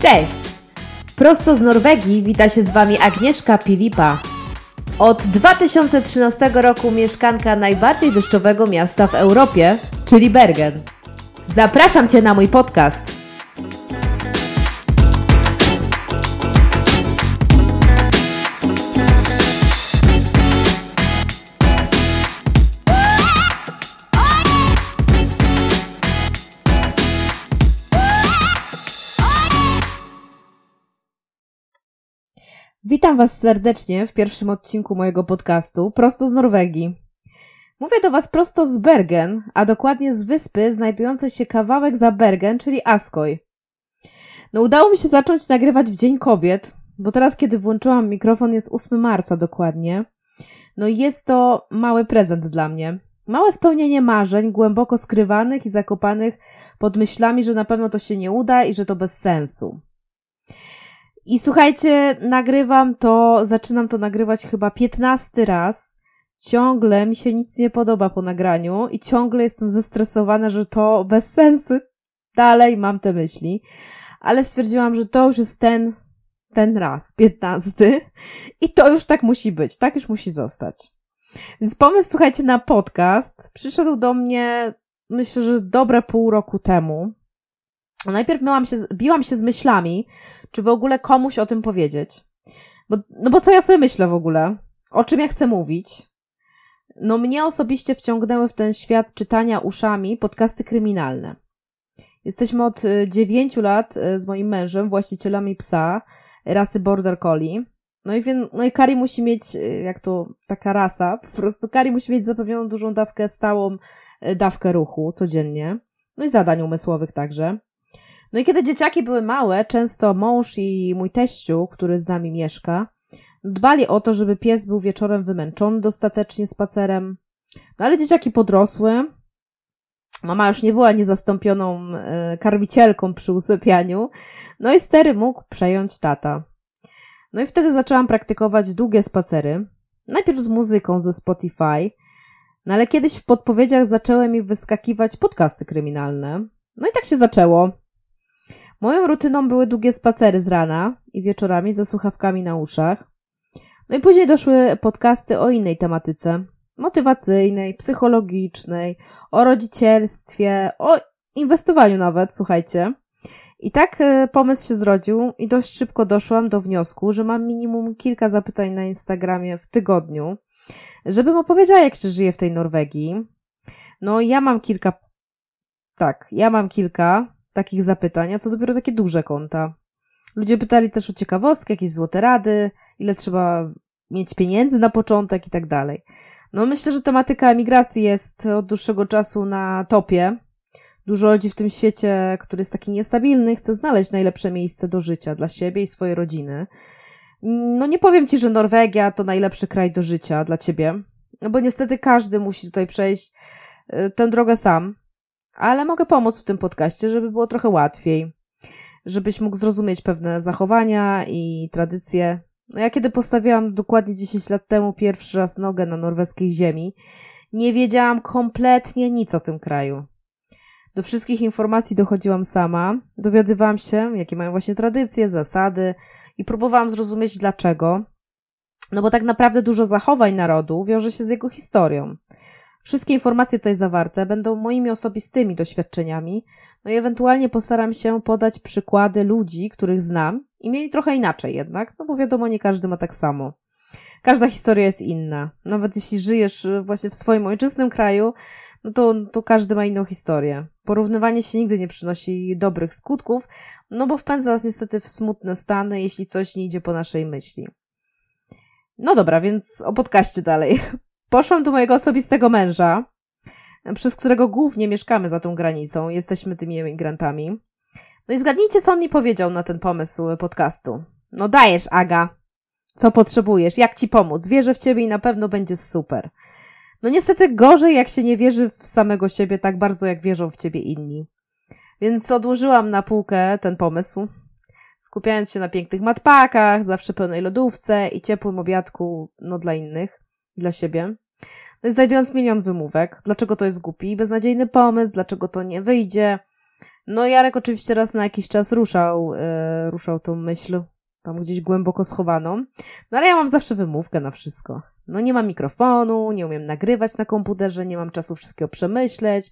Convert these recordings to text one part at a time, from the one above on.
Cześć! Prosto z Norwegii wita się z Wami Agnieszka Pilipa. Od 2013 roku mieszkanka najbardziej deszczowego miasta w Europie, czyli Bergen. Zapraszam Cię na mój podcast. Witam Was serdecznie w pierwszym odcinku mojego podcastu, prosto z Norwegii. Mówię do Was prosto z Bergen, a dokładnie z wyspy znajdującej się kawałek za Bergen, czyli Askoj. No udało mi się zacząć nagrywać w Dzień Kobiet, bo teraz kiedy włączyłam mikrofon jest 8 marca dokładnie. No jest to mały prezent dla mnie. Małe spełnienie marzeń, głęboko skrywanych i zakopanych pod myślami, że na pewno to się nie uda i że to bez sensu. I słuchajcie, nagrywam to, zaczynam to nagrywać chyba 15 raz. Ciągle mi się nic nie podoba po nagraniu i ciągle jestem zestresowana, że to bez sensu. Dalej mam te myśli. Ale stwierdziłam, że to już jest ten, ten raz, 15. I to już tak musi być, tak już musi zostać. Więc pomysł, słuchajcie, na podcast przyszedł do mnie, myślę, że dobre pół roku temu. Najpierw miałam się, biłam się z myślami, czy w ogóle komuś o tym powiedzieć. Bo, no bo co ja sobie myślę w ogóle? O czym ja chcę mówić? No mnie osobiście wciągnęły w ten świat czytania uszami podcasty kryminalne. Jesteśmy od y, dziewięciu lat y, z moim mężem właścicielami psa rasy Border Collie. No i, no i Kari musi mieć, y, jak to taka rasa, po prostu Kari musi mieć zapewnioną dużą dawkę, stałą dawkę ruchu codziennie. No i zadań umysłowych także. No i kiedy dzieciaki były małe, często mąż i mój teściu, który z nami mieszka, dbali o to, żeby pies był wieczorem wymęczony dostatecznie spacerem. No ale dzieciaki podrosły. Mama już nie była niezastąpioną e, karmicielką przy usypianiu. No i stery mógł przejąć tata. No i wtedy zaczęłam praktykować długie spacery. Najpierw z muzyką ze Spotify, no ale kiedyś w podpowiedziach zaczęły mi wyskakiwać podcasty kryminalne. No i tak się zaczęło. Moją rutyną były długie spacery z rana i wieczorami ze słuchawkami na uszach. No i później doszły podcasty o innej tematyce. Motywacyjnej, psychologicznej, o rodzicielstwie, o inwestowaniu nawet, słuchajcie. I tak e, pomysł się zrodził i dość szybko doszłam do wniosku, że mam minimum kilka zapytań na Instagramie w tygodniu, żebym opowiedziała, jak się żyje w tej Norwegii. No, ja mam kilka, tak, ja mam kilka takich zapytań, a co dopiero takie duże konta. Ludzie pytali też o ciekawostki, jakieś złote rady, ile trzeba mieć pieniędzy na początek i tak dalej. No myślę, że tematyka emigracji jest od dłuższego czasu na topie. Dużo ludzi w tym świecie, który jest taki niestabilny, chce znaleźć najlepsze miejsce do życia dla siebie i swojej rodziny. No nie powiem ci, że Norwegia to najlepszy kraj do życia dla ciebie, no bo niestety każdy musi tutaj przejść y, tę drogę sam ale mogę pomóc w tym podcaście, żeby było trochę łatwiej, żebyś mógł zrozumieć pewne zachowania i tradycje. No ja kiedy postawiłam dokładnie 10 lat temu pierwszy raz nogę na norweskiej ziemi, nie wiedziałam kompletnie nic o tym kraju. Do wszystkich informacji dochodziłam sama, dowiadywałam się, jakie mają właśnie tradycje, zasady i próbowałam zrozumieć dlaczego. No bo tak naprawdę dużo zachowań narodu wiąże się z jego historią. Wszystkie informacje tutaj zawarte będą moimi osobistymi doświadczeniami, no i ewentualnie postaram się podać przykłady ludzi, których znam i mieli trochę inaczej jednak, no bo wiadomo, nie każdy ma tak samo. Każda historia jest inna. Nawet jeśli żyjesz właśnie w swoim ojczystym kraju, no to, to każdy ma inną historię. Porównywanie się nigdy nie przynosi dobrych skutków, no bo wpędza nas niestety w smutne stany, jeśli coś nie idzie po naszej myśli. No dobra, więc o podcaście dalej. Poszłam do mojego osobistego męża, przez którego głównie mieszkamy za tą granicą. Jesteśmy tymi emigrantami. No i zgadnijcie, co on mi powiedział na ten pomysł podcastu. No dajesz, Aga. Co potrzebujesz? Jak ci pomóc? Wierzę w ciebie i na pewno będzie super. No niestety gorzej, jak się nie wierzy w samego siebie tak bardzo, jak wierzą w ciebie inni. Więc odłożyłam na półkę ten pomysł, skupiając się na pięknych matpakach, zawsze pełnej lodówce i ciepłym obiadku, no dla innych dla siebie. No znajdując milion wymówek, dlaczego to jest głupi, beznadziejny pomysł, dlaczego to nie wyjdzie, No Jarek oczywiście raz na jakiś czas ruszał, yy, ruszał tą myśl tam gdzieś głęboko schowaną. No ale ja mam zawsze wymówkę na wszystko. No nie mam mikrofonu, nie umiem nagrywać na komputerze, nie mam czasu wszystkiego przemyśleć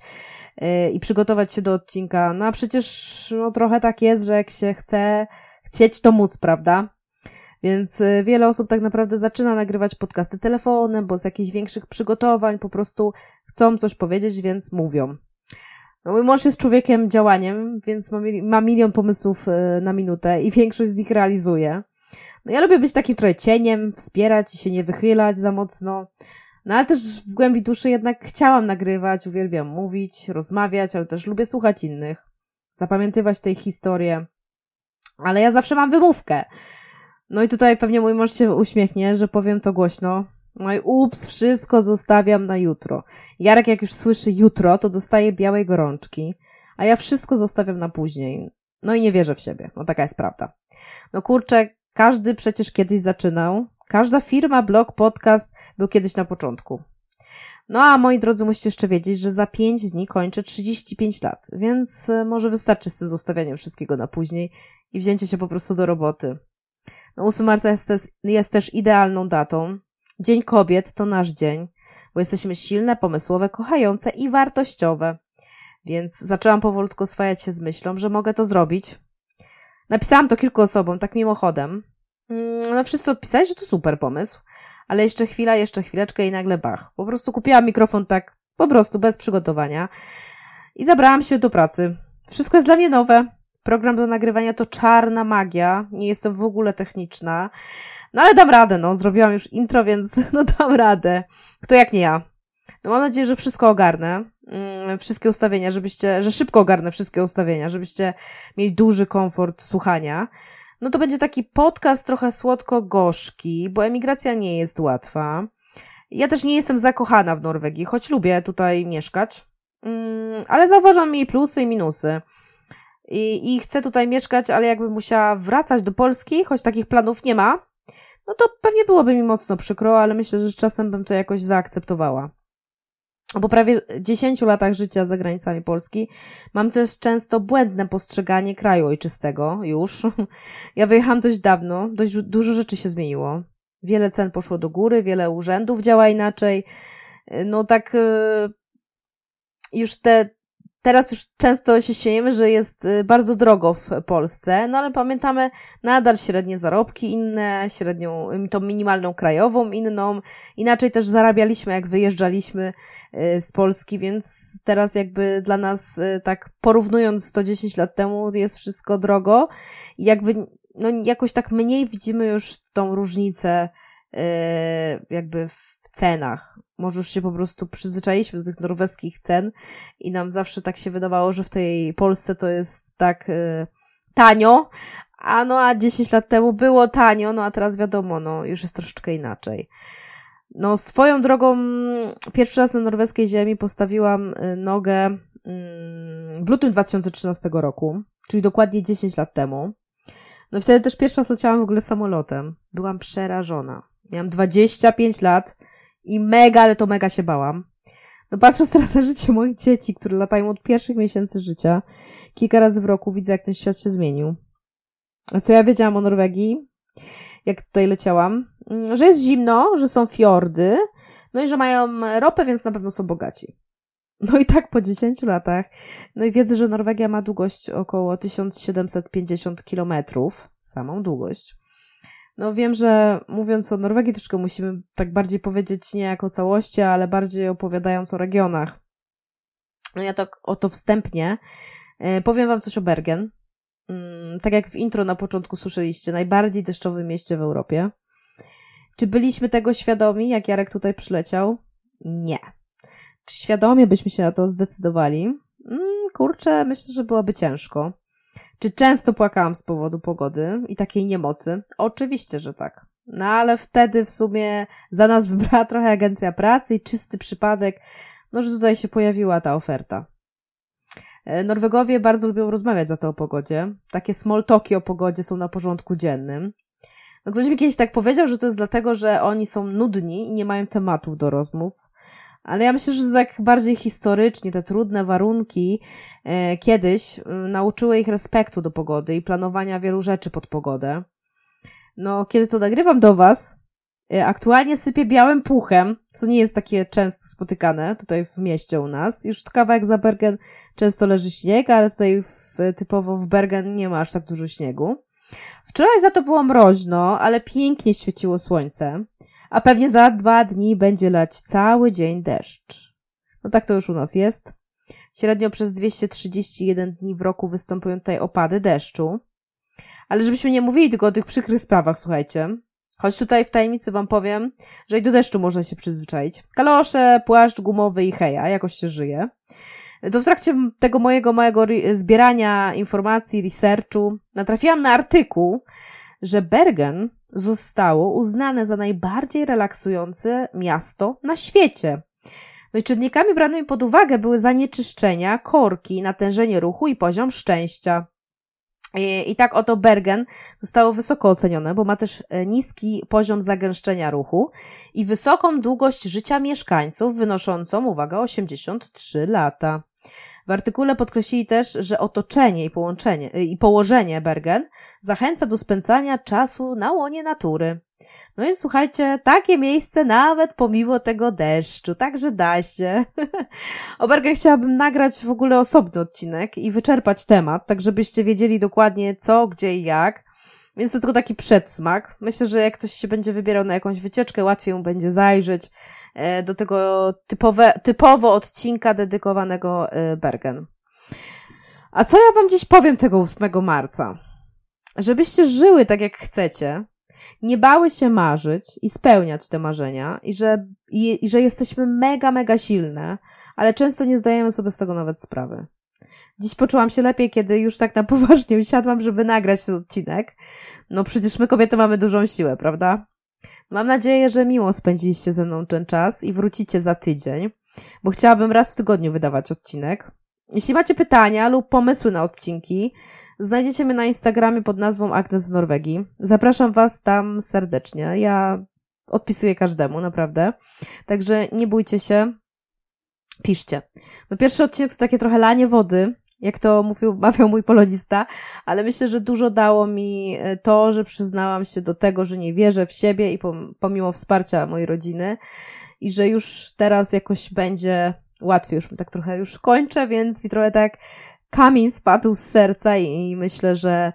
yy, i przygotować się do odcinka. No a przecież no, trochę tak jest, że jak się chce chcieć, to móc, prawda? Więc y, wiele osób tak naprawdę zaczyna nagrywać podcasty telefonem, bo z jakichś większych przygotowań po prostu chcą coś powiedzieć, więc mówią. No, mój mąż jest człowiekiem działaniem, więc ma, ma milion pomysłów y, na minutę i większość z nich realizuje. No ja lubię być takim trochę cieniem, wspierać i się nie wychylać za mocno. No ale też w głębi duszy jednak chciałam nagrywać, uwielbiam mówić, rozmawiać, ale też lubię słuchać innych, zapamiętywać tej historie. Ale ja zawsze mam wymówkę. No i tutaj pewnie mój mąż się uśmiechnie, że powiem to głośno. No i ups, wszystko zostawiam na jutro. Jarek jak już słyszy jutro, to dostaje białej gorączki, a ja wszystko zostawiam na później. No i nie wierzę w siebie. No taka jest prawda. No kurczę, każdy przecież kiedyś zaczynał. Każda firma, blog, podcast był kiedyś na początku. No a moi drodzy, musicie jeszcze wiedzieć, że za 5 dni kończę 35 lat, więc e, może wystarczy z tym zostawianiem wszystkiego na później i wzięcie się po prostu do roboty. No 8 marca jest jest też idealną datą. Dzień Kobiet to nasz dzień, bo jesteśmy silne, pomysłowe, kochające i wartościowe. Więc zaczęłam powolutku oswajać się z myślą, że mogę to zrobić. Napisałam to kilku osobom, tak mimochodem. Mm, no wszyscy odpisali, że to super pomysł. Ale jeszcze chwila, jeszcze chwileczkę i nagle bach. Po prostu kupiłam mikrofon tak, po prostu, bez przygotowania. I zabrałam się do pracy. Wszystko jest dla mnie nowe. Program do nagrywania to czarna magia. Nie jestem w ogóle techniczna. No ale dam radę, no. Zrobiłam już intro, więc no dam radę. Kto jak nie ja. No mam nadzieję, że wszystko ogarnę. Mm, wszystkie ustawienia, żebyście, że szybko ogarnę wszystkie ustawienia, żebyście mieli duży komfort słuchania. No to będzie taki podcast trochę słodko-gorzki, bo emigracja nie jest łatwa. Ja też nie jestem zakochana w Norwegii, choć lubię tutaj mieszkać. Mm, ale zauważam jej plusy i minusy i, i chcę tutaj mieszkać, ale jakbym musiała wracać do Polski, choć takich planów nie ma, no to pewnie byłoby mi mocno przykro, ale myślę, że czasem bym to jakoś zaakceptowała. Po prawie 10 latach życia za granicami Polski mam też często błędne postrzeganie kraju ojczystego już. Ja wyjechałam dość dawno, dość dużo rzeczy się zmieniło. Wiele cen poszło do góry, wiele urzędów działa inaczej. No tak y, już te Teraz już często się śmiejemy, że jest y, bardzo drogo w Polsce, no ale pamiętamy nadal średnie zarobki inne, średnią, tą minimalną krajową inną. Inaczej też zarabialiśmy, jak wyjeżdżaliśmy y, z Polski, więc teraz jakby dla nas, y, tak porównując 110 lat temu, jest wszystko drogo i jakby no jakoś tak mniej widzimy już tą różnicę jakby w cenach. Może już się po prostu przyzwyczailiśmy do tych norweskich cen i nam zawsze tak się wydawało, że w tej Polsce to jest tak y, tanio, a no a 10 lat temu było tanio, no a teraz wiadomo, no już jest troszeczkę inaczej. No swoją drogą pierwszy raz na norweskiej ziemi postawiłam y, nogę mm, w lutym 2013 roku, czyli dokładnie 10 lat temu. No wtedy też pierwsza raz leciałam w ogóle samolotem. Byłam przerażona. Miałam 25 lat i mega, ale to mega się bałam. No patrząc teraz na życie moich dzieci, które latają od pierwszych miesięcy życia, kilka razy w roku widzę, jak ten świat się zmienił. A co ja wiedziałam o Norwegii, jak tutaj leciałam? Mm, że jest zimno, że są fiordy, no i że mają ropę, więc na pewno są bogaci. No i tak po 10 latach, no i wiedzę, że Norwegia ma długość około 1750 kilometrów, samą długość. No wiem, że mówiąc o Norwegii troszkę musimy tak bardziej powiedzieć nie jako całości, ale bardziej opowiadając o regionach. No ja tak oto wstępnie e, powiem wam coś o Bergen. Mm, tak jak w intro na początku słyszeliście, najbardziej deszczowym mieście w Europie. Czy byliśmy tego świadomi, jak Jarek tutaj przyleciał? Nie. Czy świadomie byśmy się na to zdecydowali? Mm, kurczę, myślę, że byłoby ciężko. Czy często płakałam z powodu pogody i takiej niemocy? Oczywiście, że tak. No ale wtedy w sumie za nas wybrała trochę agencja pracy i czysty przypadek, no że tutaj się pojawiła ta oferta. E, Norwegowie bardzo lubią rozmawiać za to o pogodzie. Takie small talki o pogodzie są na porządku dziennym. No ktoś mi kiedyś tak powiedział, że to jest dlatego, że oni są nudni i nie mają tematów do rozmów. Ale ja myślę, że tak bardziej historycznie te trudne warunki e, kiedyś e, nauczyły ich respektu do pogody i planowania wielu rzeczy pod pogodę. No, kiedy to nagrywam do Was, e, aktualnie sypie białym puchem, co nie jest takie często spotykane tutaj w mieście u nas. Już kawałek za Bergen często leży śnieg, ale tutaj w, typowo w Bergen nie ma aż tak dużo śniegu. Wczoraj za to było mroźno, ale pięknie świeciło słońce a pewnie za dwa dni będzie lać cały dzień deszcz. No tak to już u nas jest. Średnio przez 231 dni w roku występują tutaj opady deszczu. Ale żebyśmy nie mówili tylko o tych przykrych sprawach, słuchajcie. Choć tutaj w tajemnicy wam powiem, że i do deszczu można się przyzwyczaić. Kalosze, płaszcz gumowy i heja, jakoś się żyje. To w trakcie tego mojego małego zbierania informacji, researchu, natrafiłam na artykuł, że Bergen zostało uznane za najbardziej relaksujące miasto na świecie. No i czynnikami branymi pod uwagę były zanieczyszczenia, korki, natężenie ruchu i poziom szczęścia. I, I tak oto Bergen zostało wysoko ocenione, bo ma też e, niski poziom zagęszczenia ruchu i wysoką długość życia mieszkańców, wynoszącą, uwaga, 83 lata. W artykule podkreślili też, że otoczenie i, połączenie, i położenie Bergen zachęca do spędzania czasu na łonie natury. No i słuchajcie, takie miejsce nawet pomimo tego deszczu, także da się. o Bergen chciałabym nagrać w ogóle osobny odcinek i wyczerpać temat, tak żebyście wiedzieli dokładnie co, gdzie i jak. Więc to tylko taki przedsmak. Myślę, że jak ktoś się będzie wybierał na jakąś wycieczkę, łatwiej mu będzie zajrzeć e, do tego typowe, typowo odcinka dedykowanego e, Bergen. A co ja wam dziś powiem tego 8 marca? Żebyście żyły tak jak chcecie, nie bały się marzyć i spełniać te marzenia i że, i, i że jesteśmy mega, mega silne, ale często nie zdajemy sobie z tego nawet sprawy. Dziś poczułam się lepiej, kiedy już tak na poważnie usiadłam, żeby nagrać ten odcinek. No przecież my kobiety mamy dużą siłę, prawda? Mam nadzieję, że miło spędziliście ze mną ten czas i wrócicie za tydzień, bo chciałabym raz w tygodniu wydawać odcinek. Jeśli macie pytania lub pomysły na odcinki, znajdziecie mnie na Instagramie pod nazwą Agnes w Norwegii. Zapraszam Was tam serdecznie. Ja odpisuję każdemu, naprawdę. Także nie bójcie się, piszcie. No pierwszy odcinek to takie trochę lanie wody, jak to mówił, mawiał mój polonista, ale myślę, że dużo dało mi e, to, że przyznałam się do tego, że nie wierzę w siebie i pomimo wsparcia mojej rodziny i że już teraz jakoś będzie łatwiej, już tak trochę już kończę, więc mi trochę tak kamień spadł z serca i, myślę, że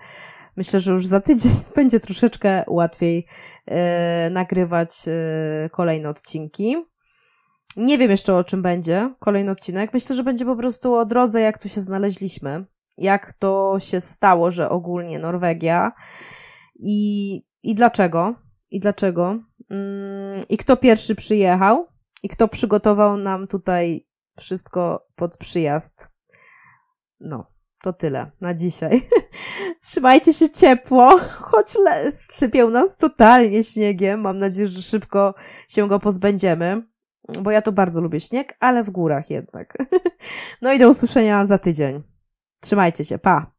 myślę, że już za tydzień będzie troszeczkę łatwiej e, nagrywać e, kolejne odcinki. Nie wiem jeszcze o czym będzie kolejny odcinek. Myślę, że będzie po prostu o drodze, jak tu się znaleźliśmy. Jak to się stało, że ogólnie Norwegia i, i dlaczego. I dlaczego. Mm, I kto pierwszy przyjechał i kto przygotował nam tutaj wszystko pod przyjazd. No, to tyle na dzisiaj. Trzymajcie się ciepło, choć sypią nas totalnie śniegiem. Mam nadzieję, że szybko się go pozbędziemy bo ja to bardzo lubię śnieg, ale w górach jednak. No i do usłyszenia za tydzień. Trzymajcie się, pa!